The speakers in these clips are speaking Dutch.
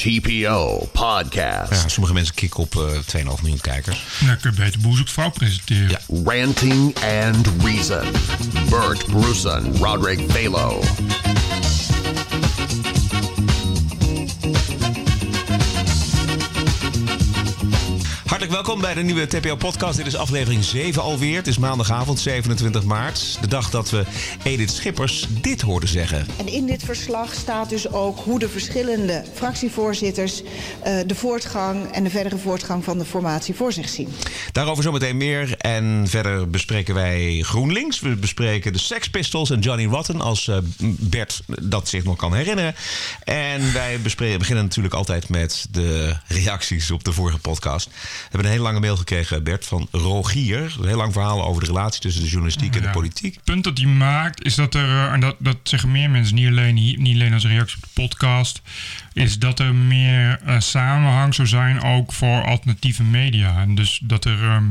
TPO Podcast. Ja, sommige mensen kicken op eh 2,5 miljoen kijkers. Ja, kun je beter Boer zoekt vrouw presenteren. Ranting and Reason. Bert Brussen, Roderick Balo. Hartelijk welkom bij de nieuwe TPO-podcast. Dit is aflevering 7 alweer. Het is maandagavond, 27 maart. De dag dat we Edith Schippers dit hoorden zeggen. En in dit verslag staat dus ook hoe de verschillende fractievoorzitters eh, de voortgang en de verdere voortgang van de formatie voor zich zien. Daarover zometeen meer. En verder bespreken wij GroenLinks. We bespreken de Sex Pistols en Johnny Rotten, als eh, Bert dat zich nog kan herinneren. En wij bespreken, beginnen natuurlijk altijd met de reacties op de vorige podcast. We hebben een hele lange mail gekregen, Bert, van Rogier. Een heel lang verhaal over de relatie tussen de journalistiek en de politiek. Het punt dat hij maakt is dat er, eh, en dat, dat zeggen meer mensen, niet alleen, niet alleen als reactie op de podcast, is dat er meer eh, samenhang zou zijn ook voor alternatieve media. En dus dat er ehm,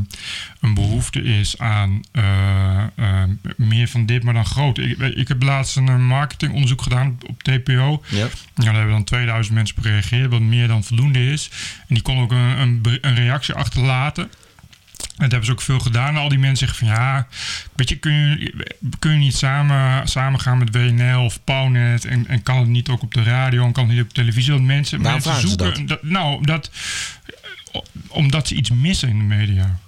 een behoefte is aan eh, eh, meer van dit, maar dan groot. Ik, ik heb laatst een marketingonderzoek gedaan op TPO. Ja. Ja, daar hebben dan 2000 mensen op gereageerd, wat meer dan voldoende is. En die kon ook een, een reactie achterlaten. En dat hebben ze ook veel gedaan. Al die mensen zeggen van ja, weet je, kun je, kun je niet samen, samen gaan met WNL of Pownet en, en kan het niet ook op de radio en kan het niet op televisie? Want mensen, Waarom mensen ze zoeken, dat? nou, dat, omdat ze iets missen in de media.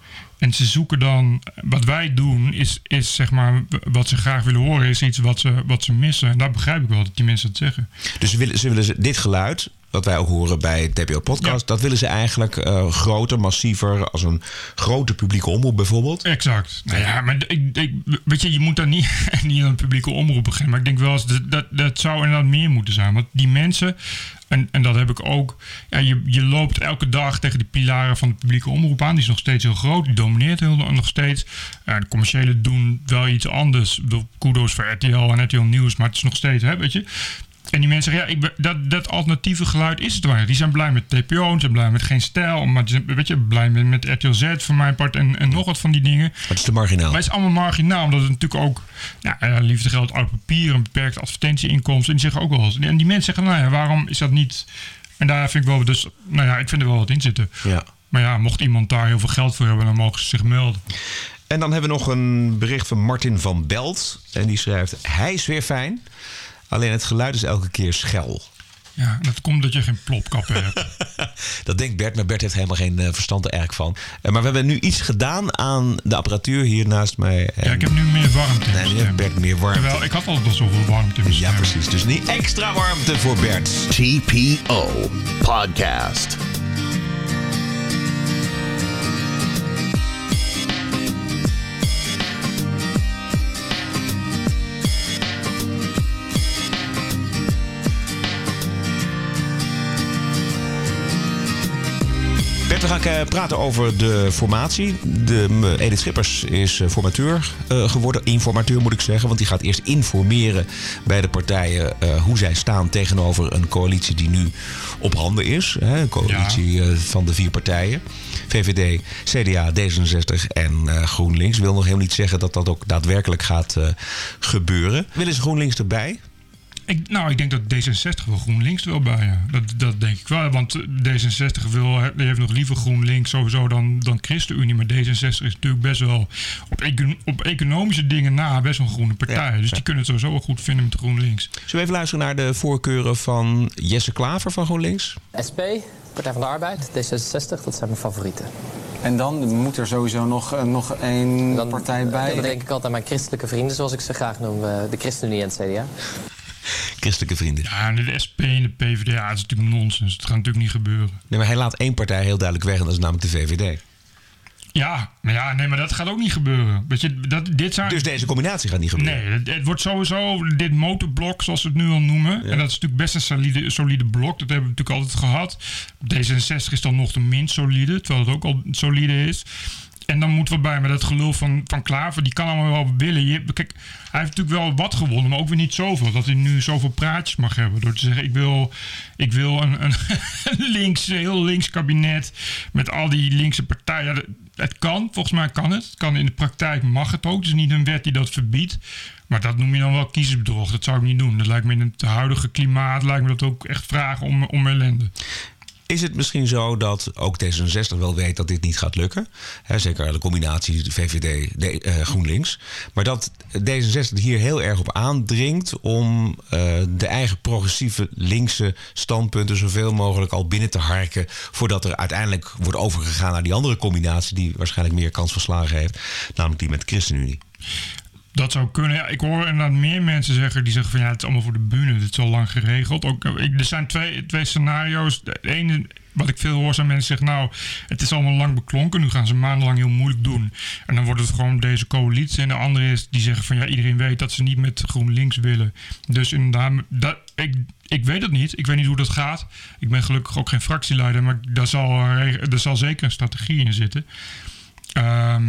En ze zoeken dan, wat wij doen, is, is zeg maar, wat ze graag willen horen, is iets wat ze, wat ze missen. En dat begrijp ik wel, dat die mensen dat zeggen. Dus ze willen, ze willen ze- dit geluid, wat wij ook horen bij TPO Podcast, Ja. dat willen ze eigenlijk eh, groter, massiever, als een grote publieke omroep bijvoorbeeld. Exact. Nou ja, maar ik, ik, weet je, je moet daar niet, niet aan een publieke omroep beginnen. Maar ik denk wel eens, dat, dat, dat zou inderdaad meer moeten zijn. Want die mensen, en, en dat heb ik ook... Ja, je, je loopt elke dag tegen de pilaren van de publieke omroep aan. Die is nog steeds heel groot, die domineert heel, nog steeds. Ja, de commerciële doen wel iets anders. Kudos voor RTL en RTL Nieuws, maar het is nog steeds, hè, weet je... En die mensen zeggen, ja, ik dat, dat alternatieve geluid is het waar. Die zijn blij met TPO, ze zijn blij met Geen Stijl. Maar die zijn, weet je, blij met, met RTL Z voor mijn part en, en nog wat van die dingen. Dat is te marginaal. Maar het is allemaal marginaal, omdat het natuurlijk ook... Nou, ja, liefde geld, oud papier, een beperkte advertentieinkomsten. En die zeggen ook wel. En die mensen zeggen, nou ja, waarom is dat niet... En daar vind ik wel... Dus, nou ja, ik vind er wel wat in zitten. Ja. Maar ja, mocht iemand daar heel veel geld voor hebben... dan mogen ze zich melden. En dan hebben we nog een bericht van Martin van Belt. En die schrijft: Hij is weer fijn. Alleen het geluid is elke keer schel. Ja, dat komt dat je geen plopkappen hebt. Dat denkt Bert, maar Bert heeft helemaal geen eh, verstand er erg van. Eh, maar we hebben nu iets gedaan aan de apparatuur hier naast mij. En Ja, ik heb nu meer warmte in Nee, nu heeft. Bert meer warmte. Jawel, ik had altijd al zoveel warmte in mijn Ja, precies. Dus niet extra warmte voor Bert. TPO Podcast. Gaan eh, praten over de formatie. De, Edith Schippers is eh, formateur eh, geworden. Informateur moet ik zeggen. Want die gaat eerst informeren bij de partijen hoe zij staan tegenover een coalitie die nu op handen is. Hè, een coalitie van de vier partijen. VVD, CDA, D66 en GroenLinks. Wil nog helemaal niet zeggen dat dat ook daadwerkelijk gaat gebeuren. Willen ze GroenLinks erbij? Ik, nou, ik denk dat D66 wel GroenLinks wel bij, ja. Dat, dat denk ik wel. Want D66 wil, heeft nog liever GroenLinks sowieso dan, dan ChristenUnie. Maar D66 is natuurlijk best wel op, econ- op economische dingen na best wel een groene partij. Ja, dus ja. die kunnen het sowieso wel goed vinden met GroenLinks. Zullen we even luisteren naar de voorkeuren van Jesse Klaver van GroenLinks? SP, Partij van de Arbeid, D66, dat zijn mijn favorieten. En dan moet er sowieso nog, eh, nog één Dan, partij bij. Dan denk ik altijd aan mijn christelijke vrienden, zoals ik ze graag noem, eh, de ChristenUnie en het CDA. Christelijke vrienden. Ja, en de SP en de PvdA, dat is natuurlijk nonsens. Het gaat natuurlijk niet gebeuren. Nee, maar hij laat één partij heel duidelijk weg en dat is namelijk de VVD. Ja, maar ja, nee, maar dat gaat ook niet gebeuren. Weet je, dat, dit zijn... Dus deze combinatie gaat niet gebeuren. Nee, het, het wordt sowieso dit motorblok, zoals we het nu al noemen. En dat is natuurlijk best een solide, solide blok. Dat hebben we natuurlijk altijd gehad. D66 is dan nog de minst solide, terwijl het ook al solide is. En dan moet wat bij. Maar dat gelul van, van Klaver, die kan allemaal wel willen. Je, kijk, hij heeft natuurlijk wel wat gewonnen, maar ook weer niet zoveel. Dat hij nu zoveel praatjes mag hebben. Door te zeggen, ik wil, ik wil een, een links, heel links kabinet met al die linkse partijen. Het kan, volgens mij kan het. Het kan in de praktijk mag het ook. Het is niet een wet die dat verbiedt. Maar dat noem je dan wel kiezersbedrog. Dat zou ik niet doen. Dat lijkt me in het huidige klimaat lijkt me dat ook echt vragen om, om ellende. Is het misschien zo dat ook D66 wel weet dat dit niet gaat lukken? Hè, zeker de combinatie VVD, de, eh, GroenLinks. Maar dat D66 hier heel erg op aandringt om eh, de eigen progressieve linkse standpunten zoveel mogelijk al binnen te harken. Voordat er uiteindelijk wordt overgegaan naar die andere combinatie die waarschijnlijk meer kans van slagen heeft. Namelijk die met de ChristenUnie. Dat zou kunnen. Ja, ik hoor inderdaad meer mensen zeggen die zeggen van ja, het is allemaal voor de bühne. Dit is al lang geregeld. Ook, eh, ik, er zijn twee, twee scenario's. De ene, wat ik veel hoor, zijn mensen zeggen nou, het is allemaal lang beklonken. Nu gaan ze maandenlang heel moeilijk doen. En dan wordt het gewoon deze coalitie. En de andere is die zeggen van ja, iedereen weet dat ze niet met GroenLinks willen. Dus inderdaad, dat, ik, ik weet het niet. Ik weet niet hoe dat gaat. Ik ben gelukkig ook geen fractieleider, maar daar zal, er zal zeker een strategie in zitten. Ehm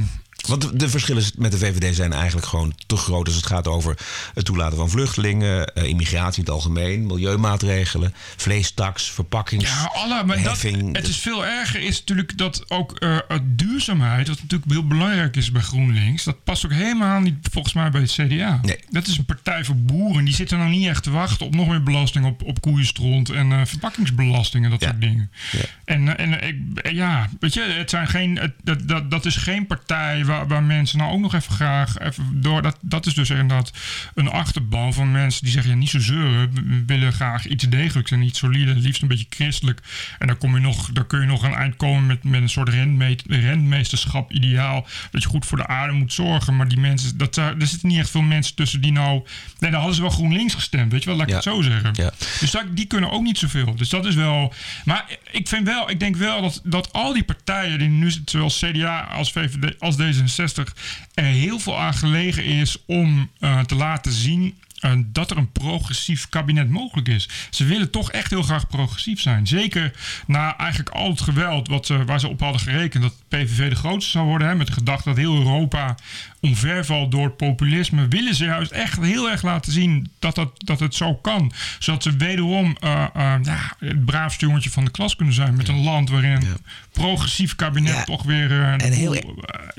Want de, verschillen met de VVD zijn eigenlijk gewoon te groot als het gaat over het toelaten van vluchtelingen, eh, immigratie in het algemeen, milieumaatregelen, vleestaks, verpakkings. Ja, alle, maar dat, heffing. het is veel erger is natuurlijk dat ook eh, duurzaamheid, wat natuurlijk heel belangrijk is bij GroenLinks, dat past ook helemaal niet volgens mij bij het CDA. Nee. Dat is een partij voor boeren, die zitten nou niet echt te wachten op nog meer belasting op, op koeienstront en eh, verpakkingsbelasting en dat Ja. soort dingen. Ja. En, en ik, ja, weet je, het zijn geen, het, dat, dat, dat is geen partij waar, waar mensen nou ook nog even graag even door. Dat, dat is dus inderdaad een achterban van mensen die zeggen: ja, niet zo zeuren. We- willen graag iets degelijks en iets solide, liefst een beetje christelijk. En dan, kom je nog, dan kun je nog aan eind komen met, met een soort rentmeet, rentmeesterschap ideaal. Dat je goed voor de aarde moet zorgen. Maar die mensen, dat, daar- er zitten niet echt veel mensen tussen die nou. Nee, daar hadden ze wel GroenLinks gestemd, weet je wel, laat ik Ja. het zo zeggen. Ja. Dus dat, die kunnen ook niet zoveel. Dus dat is wel. Maar ik vind wel, ik denk wel dat, dat al die partijen die nu zitten, zowel CDA als VVD als D66, er heel veel aan gelegen is om eh, te laten zien. Eh, dat er een progressief kabinet mogelijk is. Ze willen toch echt heel graag progressief zijn. Zeker na eigenlijk al het geweld wat, ze- waar ze op hadden gerekend. Dat PVV de grootste zou worden. Hè, met de gedachte dat heel Europa omvervalt door populisme. Willen ze juist echt heel erg laten zien dat, dat, dat het zo kan. Zodat ze wederom eh, eh, ja, het braafste jongetje van de klas kunnen zijn. Met een land waarin een progressief kabinet toch weer En heel- eh,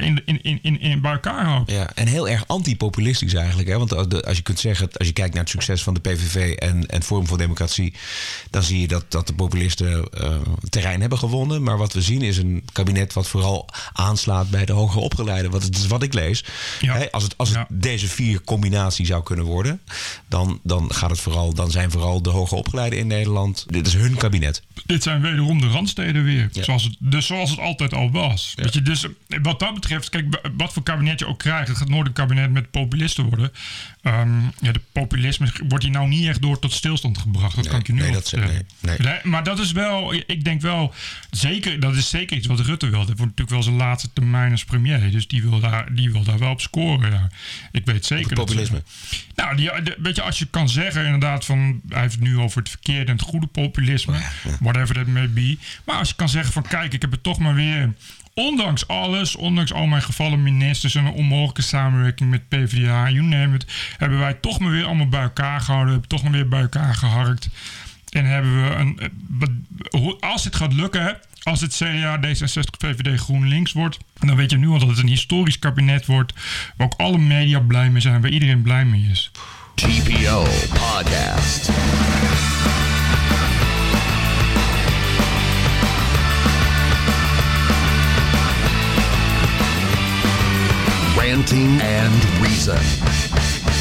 in, in, in, in, in bij elkaar houdt. Ja, en heel erg antipopulistisch eigenlijk. Hè? Want als je kunt zeggen, als je kijkt naar het succes van de PVV en, en Forum voor Democratie, dan zie je dat, dat de populisten eh, terrein hebben gewonnen. Maar wat we zien is een kabinet wat vooral aanslaat bij de hoger opgeleiden. Wat, het is wat ik lees. Ja. Als het, als het Ja. deze vier combinatie zou kunnen worden, dan, dan, gaat het vooral, dan zijn vooral de hoger opgeleiden in Nederland. Dit is hun kabinet. Dit zijn wederom de randsteden weer. Ja. Zoals, het, dus zoals het altijd al was. Weet je, dus wat dat betreft, kijk, wat voor kabinet je ook krijgt, het gaat nooit een kabinet met populisten worden. Ehm, ja, de populisme wordt hier nou niet echt door tot stilstand gebracht. Dat Nee, kan ik je nu nee, dat- nee, nee. Maar dat is wel, ik denk wel, zeker, dat is zeker iets wat Rutte wil. Dat wordt natuurlijk wel zijn laatste termijn als premier. Dus die wil daar, die wil daar wel op scoren. Ja. Ik weet zeker het dat populisme. nou, die, de- weet je, als je kan zeggen inderdaad van... Hij heeft het nu over het verkeerde en het goede populisme. Whatever that may be. Maar als je kan zeggen van... Kijk, ik heb het toch maar weer... Ondanks alles, ondanks al mijn gevallen ministers... en een onmogelijke samenwerking met PvdA, you name it... hebben wij toch maar weer allemaal bij elkaar gehouden. Hebben toch maar weer bij elkaar geharkt. En hebben we een... eh, Als het gaat lukken, als het CDA, D66, VVD, GroenLinks wordt... dan weet je nu al dat het een historisch kabinet wordt... waar ook alle media blij mee zijn, waar iedereen blij mee is. TPO Podcast.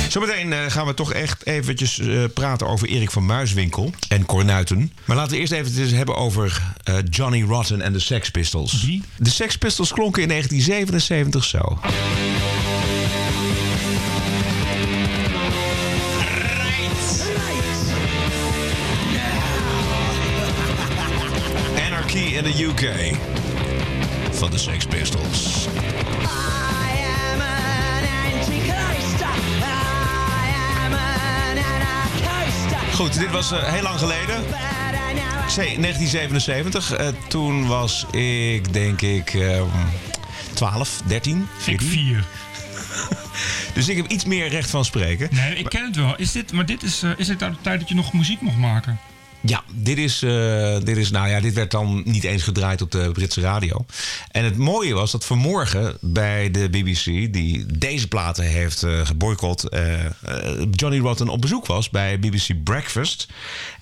Zometeen eh, gaan we toch echt eventjes eh, praten over Erik van Muiswinkel en Cornuiten. Maar laten we eerst even het hebben over eh, Johnny Rotten en de Sex Pistols. Wie? De Sex Pistols klonken in 1977 zo. Anarchy in the UK van de Sex Pistols. Goed, dit was eh, heel lang geleden. Ik zei 1977. Eh, toen was ik, denk ik, ehm, 12, 13, Ik 14. vier. Dus ik heb iets meer recht van spreken. Nee, ik ken het wel. Is dit, maar dit is, eh, is dit uit de tijd dat je nog muziek mocht maken? Ja, dit is, eh, dit is, nou ja, dit werd dan niet eens gedraaid op de Britse radio. En het mooie was dat vanmorgen bij de BBC, die deze platen heeft eh geboycott, eh, Johnny Rotten op bezoek was bij BBC Breakfast.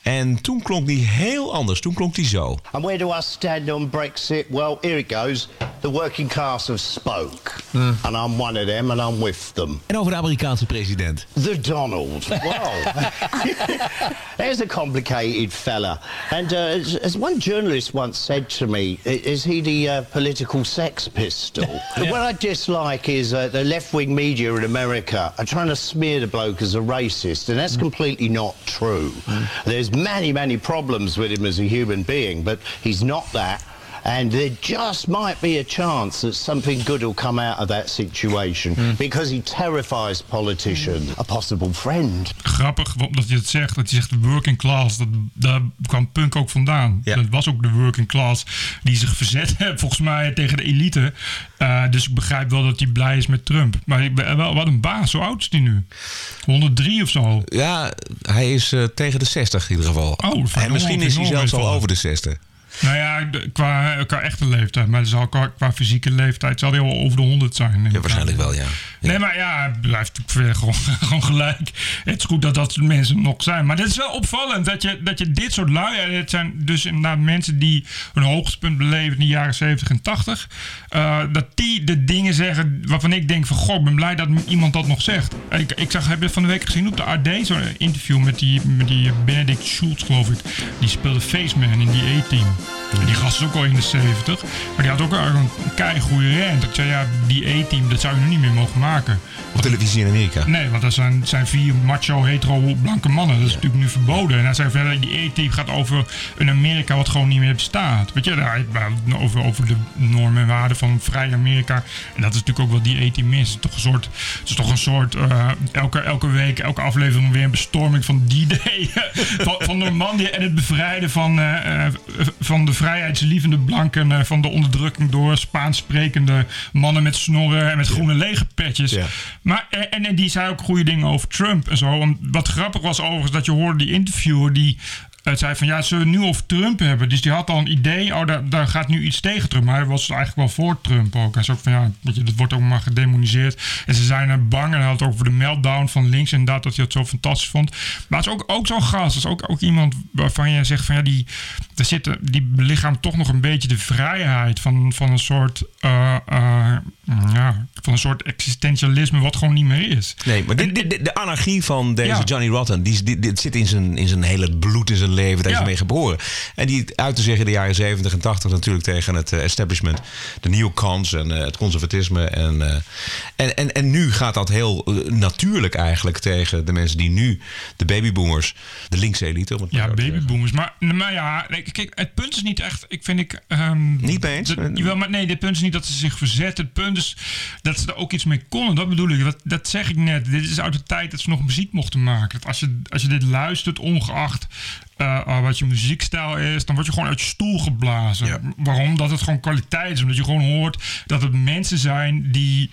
En toen klonk die heel anders. Toen klonk die zo. And where do I stand on Brexit? Well, here it goes. The working class have spoke. And I'm one of them and I'm with them. En over de Amerikaanse president. The Donald. Wow. There's a complicated fella. And uh, as, as one journalist once said to me, is he the uh, political sex pistol? What I dislike is uh, the left wing media in America are trying to smear the bloke as a racist, and that's completely not true. There's many, many problems with him as a human being, but he's not that. And there just might be a chance that something good will come out of that situation because he terrifies politicians. A possible friend. Grappig dat je het zegt. Dat je zegt de working class. Dat, daar kwam punk ook vandaan. Ja. Dat was ook de working class die zich verzet heeft volgens mij tegen de elite. Eh, dus ik begrijp wel dat hij blij is met Trump. Maar ik ben, wel, wat een baas. Hoe oud is die nu? 103 of zo. Ja, hij is eh, tegen de 60 in ieder geval. Oh, en misschien is hij zelfs al over de 60. Nou ja, de- qua, qua echte leeftijd. Maar zal qua, qua fysieke leeftijd zal hij wel over de 100 zijn. Ja, waarschijnlijk wel, ja. Nee, maar ja, hij blijft natuurlijk gewoon, gewoon gelijk. Het is goed dat dat soort mensen nog zijn. Maar het is wel opvallend dat je, dat je dit soort lui... ja, Het zijn dus inderdaad mensen die hun hoogtepunt beleven in de jaren 70 en 80. eh, dat die de dingen zeggen waarvan ik denk van... Goh, ik ben blij dat iemand dat nog zegt. Ik, ik zag, heb je van de week gezien op de AD zo'n interview met die, met die Benedict Schultz, geloof ik. Die speelde Faceman in die A-team. Die gast is ook al in de 70. Maar die had ook een keigoede rent. Ik zei, ja, die A-team, dat zou je nu niet meer mogen maken. Op televisie in Amerika. Nee, want dat zijn, zijn vier macho, hetero, blanke mannen. Dat is natuurlijk nu verboden. En hij zei verder, die E-team gaat over een Amerika wat gewoon niet meer bestaat. Weet je, daar, over, over de normen en waarden van vrij Amerika. En dat is natuurlijk ook wat die E-team is. Het is toch een soort, het is toch een soort eh, elke, elke week, elke aflevering weer een bestorming van die day van, van Normandië en het bevrijden van, eh, eh, van de vrijheidslievende blanken. eh, van de onderdrukking door Spaans sprekende mannen met snorren en met groene legerpetjes. Ja. Maar, eh, en, en die zei ook goede dingen over Trump en zo. En wat grappig was overigens, dat je hoorde die interviewer die eh, zei van ja, zullen we het nu over Trump hebben? Dus die had al een idee, oh, daar, daar gaat nu iets tegen Trump. Maar hij was eigenlijk wel voor Trump ook. Hij zei ook van ja, je, dat wordt ook maar gedemoniseerd. En ze zijn er bang en hij had het over de meltdown van links inderdaad, dat hij het zo fantastisch vond. Maar het is ook, ook zo'n gast, dat is ook, ook iemand waarvan je zegt van ja, die, daar zit, die belichaamt toch nog een beetje de vrijheid van, van een soort, eh, eh, ja, van een soort existentialisme wat gewoon niet meer is. Nee, maar dit- dit- de anarchie van deze Ja. Johnny Rotten, die, die, dit zit in zijn, in zijn hele bloed, in zijn leven. Daar is Ja. mee geboren. En die uitte zich in de jaren 70 en 80 natuurlijk tegen het eh, establishment. De neocons en eh, het conservatisme. En, eh, en, en, en nu gaat dat heel natuurlijk eigenlijk tegen de mensen die nu, de babyboomers, de linkse elite. Om het Ja, babyboomers. Maar, maar ja, nee, kijk, het punt is niet echt. Ik vind ik. ehm, Niet mee eens? jawel, maar nee, het punt is niet dat ze zich verzetten. Het punt is dat ze er ook iets mee konden. Dat bedoel ik. Dat, dat zeg ik net. Dit is uit de tijd dat ze nog muziek mochten maken. Dat als, je, als je dit luistert, ongeacht eh, wat je muziekstijl is, dan word je gewoon uit je stoel geblazen. Ja. Waarom? Dat het gewoon kwaliteit is. Omdat je gewoon hoort dat het mensen zijn die.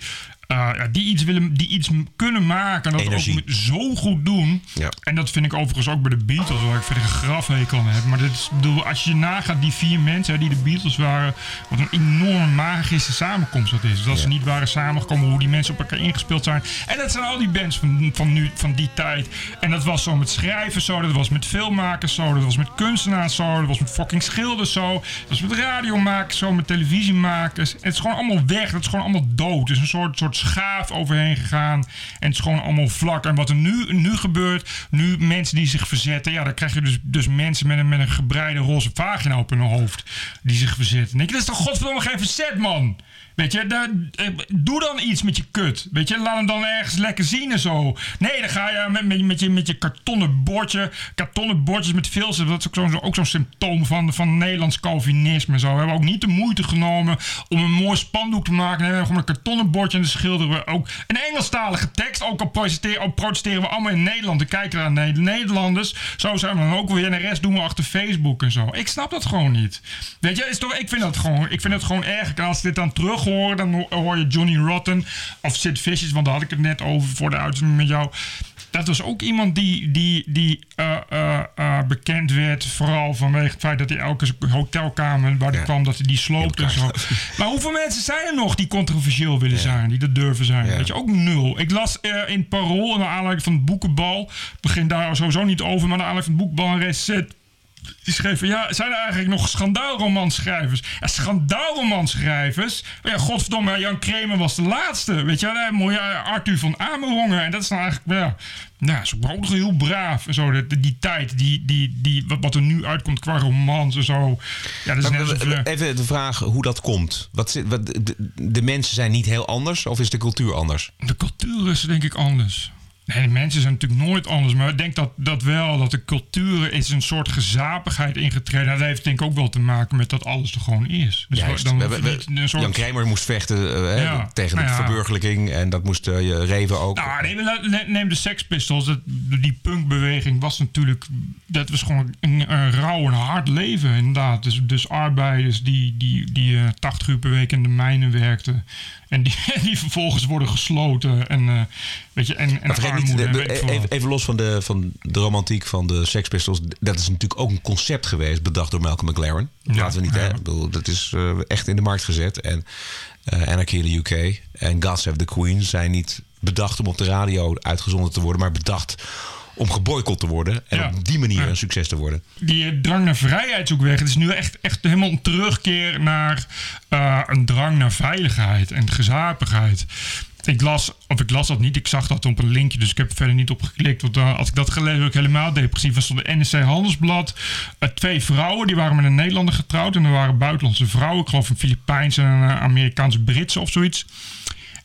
Eh, die iets willen, die iets kunnen maken. En dat Energie. ook zo goed doen. Ja. En dat vind ik overigens ook bij de Beatles, waar ik verder een grafhekel aan heb. Maar dit is, bedoel, als je nagaat, die vier mensen hè, die de Beatles waren, wat een enorme magische samenkomst dat is. Dus dat ze niet waren samengekomen, hoe die mensen op elkaar ingespeeld zijn. En dat zijn al die bands van, van, nu, van die tijd. En dat was zo met schrijvers zo, dat was met filmmakers zo, dat was met kunstenaars zo, dat was met fucking schilders zo, dat was met radiomakers zo, met televisiemakers. En het is gewoon allemaal weg, het is gewoon allemaal dood. Het is een soort, soort schaaf overheen gegaan. En het is gewoon allemaal vlak. En wat er nu, nu gebeurt, nu mensen die zich verzetten, ja, dan krijg je dus, dus mensen met een, met een gebreide roze vagina op hun hoofd die zich verzetten. Je, dat is toch godverdomme geen verzet, man? Weet je, daar, eh, doe dan iets met je kut. Weet je, laat hem dan ergens lekker zien en zo. Nee, dan ga je met, met, met je, met je kartonnen bordje, kartonnen bordjes met filters. Dat is ook zo'n symptoom van, van Nederlands Calvinisme. Zo. We hebben ook niet de moeite genomen om een mooi spandoek te maken. We hebben gewoon een kartonnen bordje en een schilderen we ook een Engelstalige tekst. Ook al protesteren, protesteren we allemaal in Nederland. Dan kijken de Nederlanders. Zo zijn we dan ook weer. En de rest doen we achter Facebook en zo. Ik snap dat gewoon niet. Weet je, is toch, ik vind dat gewoon, ik vind het gewoon erg. En als ik dit dan terug dan hoor je Johnny Rotten of Sid Vicious. Want daar had ik het net over voor de uitzending met jou dat was ook iemand die, die, die uh, uh, uh, bekend werd. Vooral vanwege het feit dat hij elke hotelkamer waar hij kwam, dat hij die sloopt en zo. Maar hoeveel mensen zijn er nog die controversieel willen zijn? Die dat durven zijn? Weet je, ook nul. Ik las in Parool, naar aanleiding van het boekenbal. begin daar sowieso niet over, maar naar aanleiding van het boekenbal een recet die schreef van, ja, zijn er eigenlijk nog schandaalromanschrijvers? Ja, schandaalromanschrijvers? Oh ja, godverdomme, Jan Kremer was de laatste. Weet je wel, mooie Arthur van Amerongen. En dat is nou eigenlijk, ja, nou, ze waren ook heel braaf. En zo, die, die tijd, die, die, die, wat er nu uitkomt qua romans en zo. Ja, dat is net alsof, Even de vraag hoe dat komt. Wat, wat, de, de mensen zijn niet heel anders of is de cultuur anders? De cultuur is denk ik anders. Nee, de mensen zijn natuurlijk nooit anders. Maar ik denk dat, dat wel, dat de cultuur is een soort gezapigheid ingetreden. Nou, dat heeft denk ik ook wel te maken met dat alles er gewoon is. Dus Juist. Dan, we, we, een soort... Jan Kramer moest vechten uh, tegen nou de verburgerlijking. En dat moest uh, je Reven ook. Nou, neem, neem de Sex Pistols. Dat, die punkbeweging was natuurlijk... Dat was gewoon een, een rauw en hard leven, inderdaad. Dus, dus arbeiders die, die, die uh, 80 uur per week in de mijnen werkten. En die, die vervolgens worden gesloten. En, uh, weet je, en, en niet, even, even, los van de, van de romantiek van de Sex Pistols. Dat is natuurlijk ook een concept geweest, bedacht door Malcolm McLaren. Ja, Laten we niet, ja. hè? Bedoel, dat is uh, echt in de markt gezet. En uh, Anarchy in the UK en God Save the Queen zijn niet bedacht om op de radio uitgezonden te worden, maar bedacht om geboycott te worden. En op die manier een succes te worden. Die drang naar vrijheid zoekt weg. Het is nu echt, echt helemaal een terugkeer naar uh, een drang naar veiligheid en gezapigheid. Ik las, of ik las dat niet, ik zag dat op een linkje, dus ik heb er verder niet op geklikt. Want uh, als ik dat gelezen heb, ik helemaal depressief. Er stond de NSC Handelsblad. Uh, twee vrouwen, die waren met een Nederlander getrouwd. En er waren buitenlandse vrouwen, ik geloof een Filipijnse en een Amerikaanse-Britse of zoiets.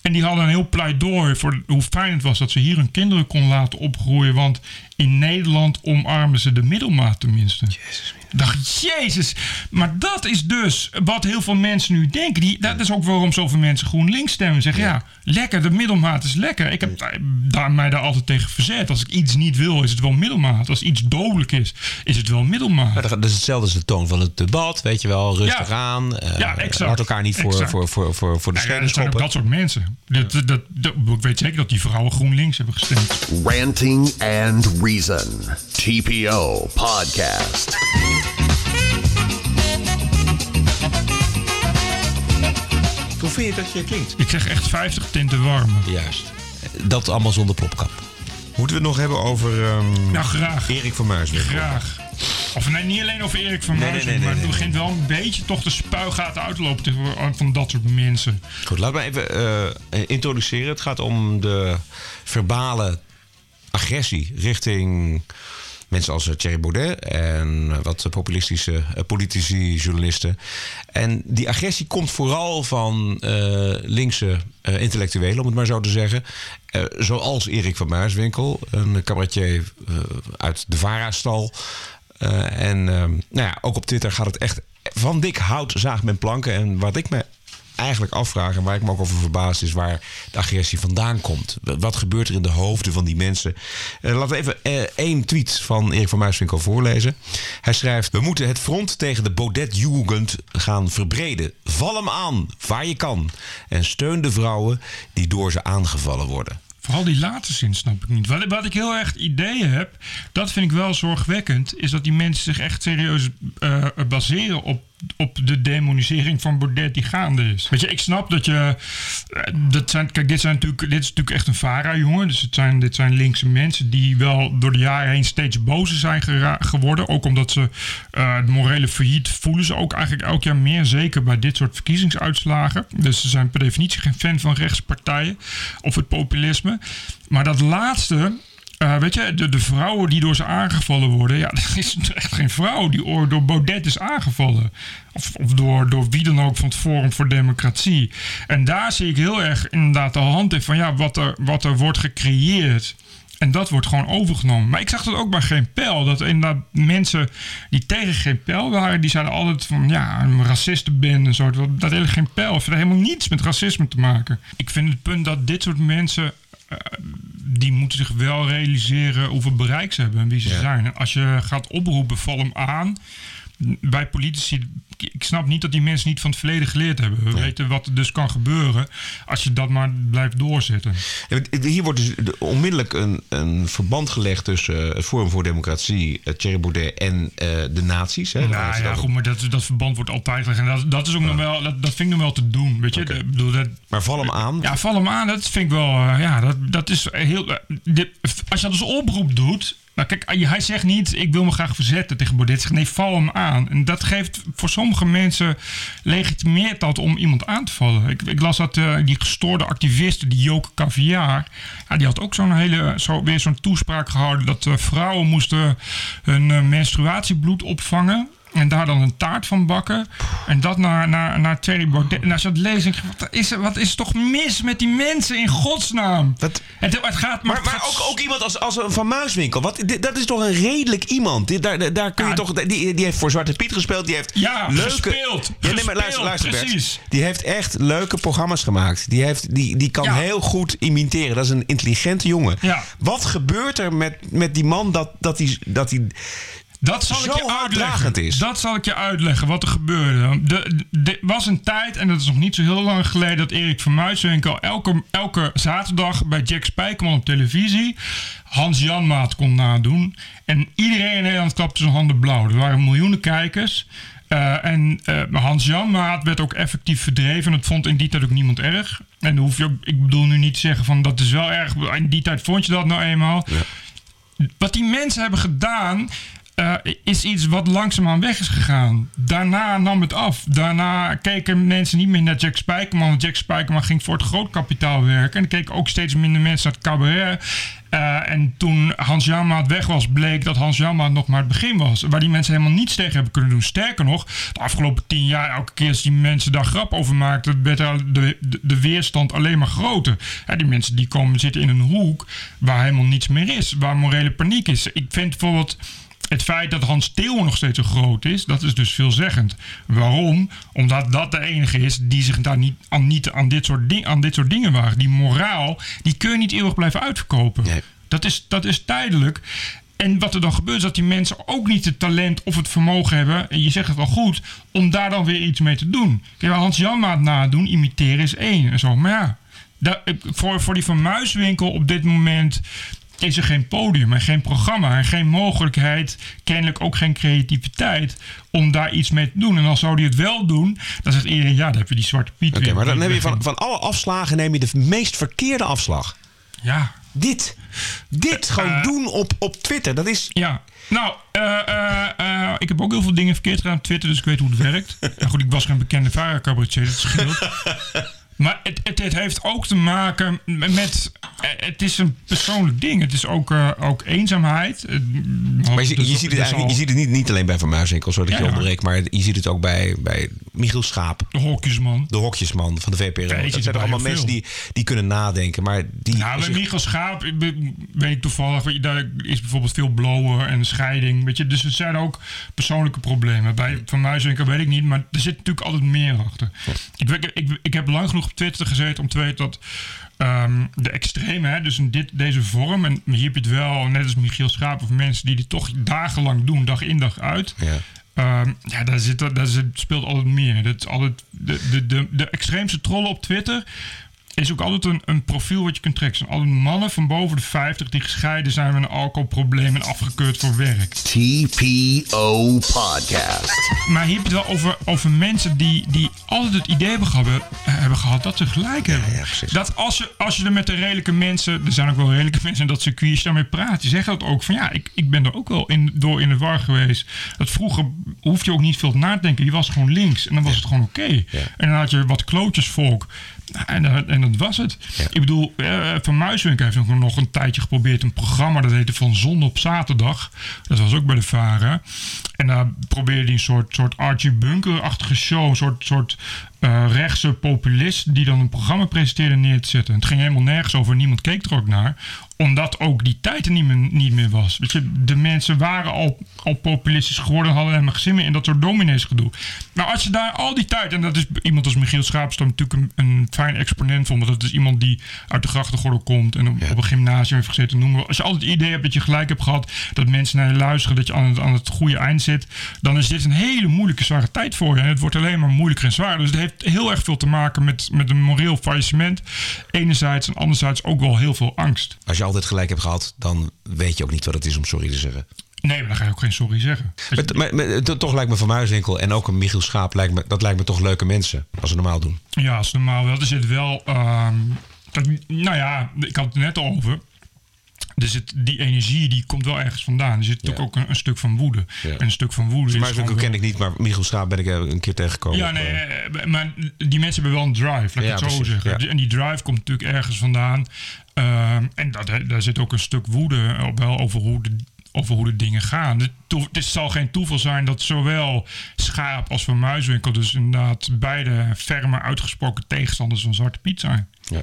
En die hadden een heel pleidooi voor hoe fijn het was dat ze hier hun kinderen konden laten opgroeien. Want in Nederland omarmen ze de middelmaat tenminste. Jezus. Dacht, jezus. Maar dat is dus wat heel veel mensen nu denken. Die, dat is ook waarom zoveel mensen GroenLinks stemmen. Zeggen, ja. lekker, de middelmaat is lekker. Ik heb daar, mij daar altijd tegen verzet. Als ik iets niet wil, is het wel middelmaat. Als iets dodelijk is, is het wel middelmaat. Maar dat is hetzelfde als de toon van het debat. Weet je wel, rustig aan. Uh, ja, exact. Laat elkaar niet voor, voor, voor, voor, voor de nou ja, Dat zijn ook dat soort mensen. Dat, dat, dat, ik weet zeker dat die vrouwen GroenLinks hebben gestemd. Ranting and Reason. TPO Podcast. Hoe vind je dat je klinkt? Ik zeg echt 50 tinten warm. Juist. Dat allemaal zonder plopkap. Moeten we het nog hebben over um, nou, graag. Erik van Muiswinkel? Graag. Of nee, niet alleen over Erik van Muiswinkel, nee, nee, nee, maar het begint wel een beetje toch de spuigaten uit te lopen van dat soort mensen. Goed, laten we even uh, introduceren. Het gaat om de verbale agressie richting mensen als Thierry Baudet en wat populistische politici, journalisten. En die agressie komt vooral van uh, linkse intellectuelen, om het maar zo te zeggen. Zoals Erik van Muiswinkel, een cabaretier uit de Vara-stal. en nou ja, ook op Twitter gaat het echt van dik hout zaagt men planken. En wat ik me eigenlijk afvragen, en waar ik me ook over verbaas, is waar de agressie vandaan komt. Wat gebeurt er in de hoofden van die mensen? Uh, laten we even uh, één tweet van Erik van Muiswinkel voorlezen. Hij schrijft: We moeten het front tegen de Baudet-Jugend gaan verbreden. Val hem aan, waar je kan. En steun de vrouwen die door ze aangevallen worden. Vooral die laatste zin snap ik niet. Wat, wat, ik heel erg ideeën heb, dat vind ik wel zorgwekkend, is dat die mensen zich echt serieus uh, baseren op op de demonisering van Baudet die gaande is. Weet je, ik snap dat je. Eh, dat zijn, kijk, dit, zijn natuurlijk, dit is natuurlijk echt een Vara-jongen. Dus het zijn, dit zijn linkse mensen die wel door de jaren heen steeds bozer zijn geworden. Ook omdat ze uh, de morele failliet voelen ze ook eigenlijk elk jaar meer. Zeker bij dit soort verkiezingsuitslagen. Dus ze zijn per definitie geen fan van rechtspartijen of het populisme. Maar dat laatste uh, weet je, de, vrouwen die door ze aangevallen worden. Ja, er is echt geen vrouw die door Baudet is aangevallen. Of, door, door wie dan ook van het Forum voor Democratie. En daar zie ik heel erg inderdaad de hand in van ja, wat er, wat er wordt gecreëerd. En dat wordt gewoon overgenomen. Maar ik zag dat ook bij Geen Pijl. Dat inderdaad mensen die tegen Geen Pijl waren... die zeiden altijd van ja, een racisten ben en zo. Dat hele Geen Pijl heeft helemaal niets met racisme te maken. Ik vind het punt dat dit soort mensen... eh, die moeten zich wel realiseren hoeveel bereik ze hebben en wie ze zijn. Als je gaat oproepen, val hem aan. Bij politici, ik snap niet dat die mensen niet van het verleden geleerd hebben. We weten wat er dus kan gebeuren als je dat maar blijft doorzetten. Hier wordt dus de- onmiddellijk een, een verband gelegd tussen eh, het Forum voor Democratie, eh, Thierry Baudet en eh, de nazi's. Hè? Nou ja, goed, maar dat, dat verband wordt altijd gelegd. En dat, dat is ook nog wel, dat, dat vind ik nog wel te doen. Weet je. Ik bedoel, dat, Maar val hem aan. Ja, val hem aan. Dat vind ik wel. ja, dat, dat is heel. dit, als je dat als oproep doet. Nou, kijk, hij zegt niet: ik wil me graag verzetten tegen zegt nee, val hem aan. En dat geeft voor sommige mensen legitimeert dat om iemand aan te vallen. Ik, ik las dat eh, die gestoorde activiste, die Joke Caviar. Die had ook zo'n hele. Zo, weer zo'n toespraak gehouden dat eh, vrouwen moesten hun eh, menstruatiebloed opvangen. En daar dan een taart van bakken. En dat naar, naar, naar Thierry Baudet. En als je dat leest, denk je, wat is, er, wat is toch mis met die mensen in godsnaam? Wat- Het, het gaat maar, Maar, maar ook, ook iemand als, als een Van Muiswinkel. Wat, dit- dat is toch een redelijk iemand. Dit, daar, daar- kun je Ja. toch, die, die heeft voor Zwarte Piet gespeeld. Die heeft Ja, leuke, gespeeld. Ja, nee, maar luister, luister Bert. precies. Die heeft echt leuke programma's gemaakt. Die, heeft, die, die kan Ja. heel goed imiteren. Dat is een intelligente jongen. Ja. Wat gebeurt er met, met die man dat, dat hij... Dat hij Dat zal zo ik je uitleggen. is. Dat zal ik je uitleggen wat er gebeurde. De- de- Er was een tijd, en dat is nog niet zo heel lang geleden, dat Erik van Muiswinkel elke, elke zaterdag bij Jack Spijkerman op televisie Hans Janmaat kon nadoen. En iedereen in Nederland klapte zijn handen blauw. Er waren miljoenen kijkers. Eh, en eh, Hans Janmaat werd ook effectief verdreven. Dat vond in die tijd ook niemand erg. En dan hoef je ook, ik bedoel nu niet te zeggen van dat is wel erg. In die tijd vond je dat nou eenmaal wat die mensen hebben gedaan. Eh, is iets wat langzaamaan weg is gegaan. Daarna nam het af. Daarna keken mensen niet meer naar Jack Spijkerman. Want Jack Spijkerman ging voor het grootkapitaal werken. En er keken ook steeds minder mensen naar het cabaret. Eh, en toen Hans Janmaat weg was, bleek dat Hans Janmaat nog maar het begin was. Waar die mensen helemaal niets tegen hebben kunnen doen. Sterker nog, de afgelopen tien jaar, elke keer als die mensen daar grap over maakten, werd er de, de, weerstand alleen maar groter. Die mensen die komen zitten in een hoek waar helemaal niets meer is. Waar morele paniek is. Ik vind bijvoorbeeld het feit dat Hans Theo nog steeds zo groot is, dat is dus veelzeggend. Waarom? Omdat dat de enige is die zich daar niet aan, niet aan, dit, soort ding, aan dit soort dingen waagt. Die moraal, die kun je niet eeuwig blijven uitverkopen. Nee. Dat, is, dat is tijdelijk. En wat er dan gebeurt, is dat die mensen ook niet het talent of het vermogen hebben, en je zegt het wel goed, om daar dan weer iets mee te doen. Kijk, Hans Janmaat nadoen, imiteren is één en zo. Maar ja, daar- voor, voor die Van Muiswinkel op dit moment is er geen podium en geen programma en geen mogelijkheid, kennelijk ook geen creativiteit om daar iets mee te doen. En als zou die het wel doen, dan zegt iedereen, ja, dan heb je die Zwarte Piet Oké, maar dan heb je van, van alle afslagen neem je de meest verkeerde afslag. Ja, Dit. Dit gewoon Eh, doen op, op Twitter. Dat is... Ja, nou, eh, eh, eh, ik heb ook heel veel dingen verkeerd gedaan op Twitter, dus ik weet hoe het werkt. Ja, goed, ik was geen bekende cabaretier, dat scheelt. Maar het, het, het heeft ook te maken met. eh, Het is een persoonlijk ding. Het is ook, eh, ook eenzaamheid. Eh, Maar je, dus je dat ziet het al je ziet het niet, niet alleen bij Van Muiswinkel, zodat Ja, je onderbreekt, maar je ziet het ook bij, bij Michiel Schaap, De hokjesman. de hokjesman van de VPRO. je dat zijn het toch allemaal mensen die, die kunnen nadenken, maar die... Nou, bij Michael Schaap weet ik toevallig, weet je, daar is bijvoorbeeld veel blowen en scheiding. Weet je, dus er zijn ook persoonlijke problemen. Bij Van Muiswinkel weet ik niet, maar er zit natuurlijk altijd meer achter. Ik, ik, ik, ik heb lang genoeg op Twitter gezeten om te weten dat ehm, de extreme, hè, dus in dit, deze vorm, en hier heb je het wel, net als Michiel Schaap of mensen die dit toch dagenlang doen, dag in dag uit. Ja. Ehm, ja, daar, zit, daar speelt altijd meer. Dat altijd, de, de, de, de extreemste trollen op Twitter is ook altijd een, een profiel wat je kunt trekken. Het zijn altijd mannen van boven de 50 die gescheiden zijn met een alcoholprobleem en afgekeurd voor werk. TPO Podcast. Maar hier heb je het wel over, over mensen die, die altijd het idee hebben gehad, hebben gehad dat ze gelijk hebben. ja, dat als je, als je er met de redelijke mensen, er zijn ook wel redelijke mensen in dat circuit, als je daarmee praat, die zeggen dat ook van ja, ik, ik ben er ook wel in, door in de war geweest. Dat vroeger hoef je ook niet veel na te denken. Je was gewoon links en dan was het gewoon oké. En dan had je wat klootjesvolk. En, dat- en dat was het. Ik bedoel, eh, Van Muiswinkel heeft ook nog een tijdje geprobeerd een programma dat heette Van Zon op Zaterdag. Dat was ook bij de Vara. En daar probeerde hij een soort, soort Archie Bunker-achtige show, een soort, soort eh, rechtse populist die dan een programma presenteerde neer te zetten. Het ging helemaal nergens over, niemand keek er ook naar omdat ook die tijd er niet meer, niet meer was. Weet je, de mensen waren al, al populistisch geworden, hadden helemaal geen zin meer in dat soort dominees gedoe. Maar als je daar al die tijd, en dat is iemand als Michiel Schaapstam natuurlijk een, een fijn exponent van, want dat is iemand die uit de grachtengordel komt en op, op een gymnasium heeft gezeten, noemen we. Als je altijd het idee hebt dat je gelijk hebt gehad, dat mensen naar je luisteren, dat je aan het, aan het goede eind zit, dan is dit een hele moeilijke, zware tijd voor je. En het wordt alleen maar moeilijker en zwaar. Dus het heeft heel erg veel te maken met, met een moreel faillissement. Enerzijds en anderzijds ook wel heel veel angst. Als je altijd gelijk hebt gehad, dan weet je ook niet wat het is om sorry te zeggen. Nee, maar dan ga je ook geen sorry zeggen. Maar, maar, maar, to- toch lijkt me Van Muiswinkel en ook een Michiel Schaap, lijkt me, dat lijkt me toch leuke mensen. Als ze normaal doen. Ja, als normaal wel. Er zit wel. dat, nou ja, ik had het net over. Er zit, die energie die komt wel ergens vandaan. Er zit natuurlijk ook een, een stuk van woede. Ja. En een stuk van woede. Muiswinkel gewoon ken ik niet, maar Michiel Schaap ben ik eh, een keer tegengekomen. Ja, nee, eh, eh, maar die mensen hebben wel een drive, laat ik Ja, het zo precies, zeggen. ja. En die drive komt natuurlijk ergens vandaan. Ehm, en dat, daar zit ook een stuk woede op wel over hoe de, over hoe de dingen gaan. Het, het zal geen toeval zijn dat zowel Schaap als Van Muiswinkel... dus inderdaad beide ferme uitgesproken tegenstanders van Zwarte Piet zijn. ja.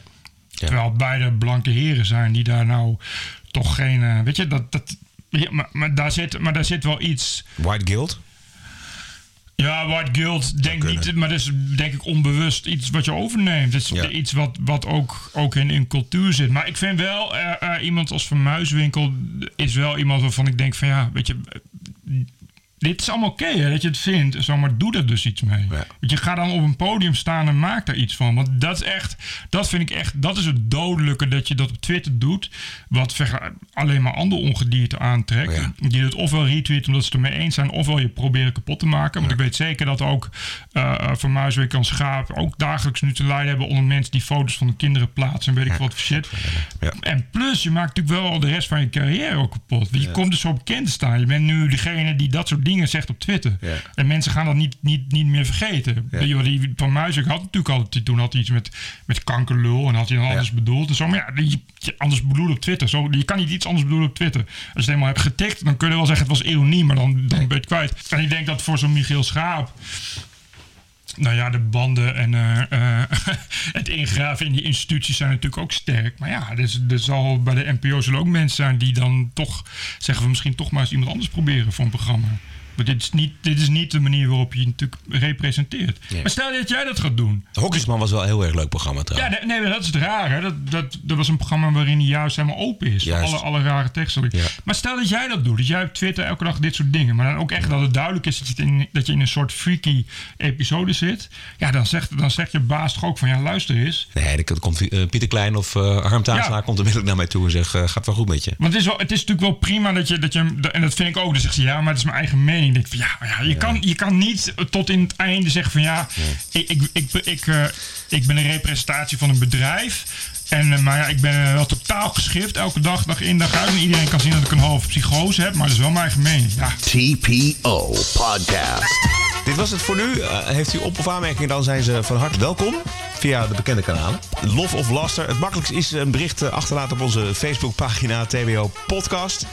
Ja. Terwijl het beide blanke heren zijn die daar nou toch geen... eh, weet je, dat... dat ja, maar, maar, daar zit, maar daar zit wel iets... White Guild? Ja, White Guild, denk niet, maar dat is denk ik onbewust iets wat je overneemt. Het is Ja. iets wat, wat ook, ook in, in cultuur zit. Maar ik vind wel, eh, iemand als Van Muiswinkel is wel iemand waarvan ik denk van ja, weet je, dit is allemaal oké hè, dat je het vindt. en Zo, maar doe er dus iets mee. Ja. Want je gaat dan op een podium staan en maak daar iets van. Want dat is echt, dat vind ik echt, dat is het dodelijke dat je dat op Twitter doet. Wat alleen maar andere ongedierte aantrekt. Ja. Die het ofwel retweet omdat ze het ermee eens zijn, ofwel je proberen kapot te maken. Want ik weet zeker dat ook uh, Van Muiswinkel en Schaap ook dagelijks nu te lijden hebben onder mensen die foto's van de kinderen plaatsen en weet ik wat voor shit. Ja. En plus, je maakt natuurlijk wel de rest van je carrière ook kapot. Want je komt dus zo bekend te staan. Je bent nu degene die dat soort dingen zegt op Twitter. Ja. En mensen gaan dat niet, niet, niet meer vergeten. Wel, die Van Muiswinkel had natuurlijk altijd, toen had hij iets met, met kankerlul en had hij dan anders bedoeld en zo. Maar ja, die, je anders bedoelen op Twitter. Zo, je kan niet iets anders bedoelen op Twitter. Als je het helemaal hebt getikt, dan kun je wel zeggen het was ironie, maar dan, dan ben je het kwijt. En ik denk dat voor zo'n Michiel Schaap nou ja, de banden en eh, eh, het ingraven in die instituties zijn natuurlijk ook sterk. Maar ja, er, is- er zal bij de NPO zullen ook mensen zijn die dan toch zeggen we misschien toch maar eens iemand anders proberen voor een programma. Maar dit is niet, dit is niet de manier waarop je je natuurlijk representeert. Ja. Maar stel dat jij dat gaat doen. Hokjesman was wel een heel erg leuk programma Ja, trouwens. nee, nee, dat is het rare. Dat, dat, dat was een programma waarin hij juist helemaal open is. Voor alle, alle rare teksten. Ja. Maar stel dat jij dat doet. Dat jij op Twitter elke dag dit soort dingen. Maar dan ook echt dat het duidelijk is dat je, in, dat je in een soort freaky episode zit. Ja, dan zegt, dan zegt je baas toch ook van ja, luister eens. Nee, dan komt eh, Pieter Klein of eh Harm Ja. komt onmiddellijk naar mij toe en zegt, eh, gaat wel goed met je. Want het is, wel, het is natuurlijk wel prima dat je, dat je. En dat vind ik ook. Dan zegt ze ja, maar het is mijn eigen mening. Ik denk van ja, ja, je, Kan, je kan niet tot in het einde zeggen van ja, ik, ik, ik, ik, eh, ik ben een representatie van een bedrijf. En, eh, maar ja, ik ben eh, wel totaal geschift. Elke dag, dag in, dag uit. En iedereen kan zien dat ik een halve psychose heb. Maar dat is wel mijn eigen mening. Ja, TPO Podcast. Dit was het voor nu. Heeft u op- of aanmerkingen, dan zijn ze van harte welkom. Via de bekende kanalen. Lof of laster. Het makkelijkste is een bericht eh, achterlaten op onze Facebookpagina TWO Podcast.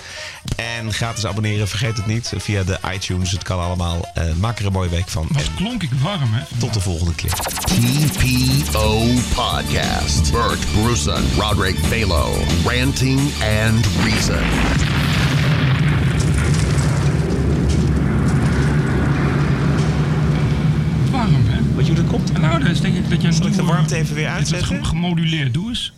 En gratis abonneren, vergeet het niet. Via de iTunes, het kan allemaal. Eh, maak er een mooie week van. wat klonk ik warm, hè? tot de volgende keer. TPO Podcast. Bert Bruson, Roderick Balo, Ranting and Reason. Dat is denk ik dat je. Zal ik de warmte even weer is uitzetten? gemoduleerd. Doe eens.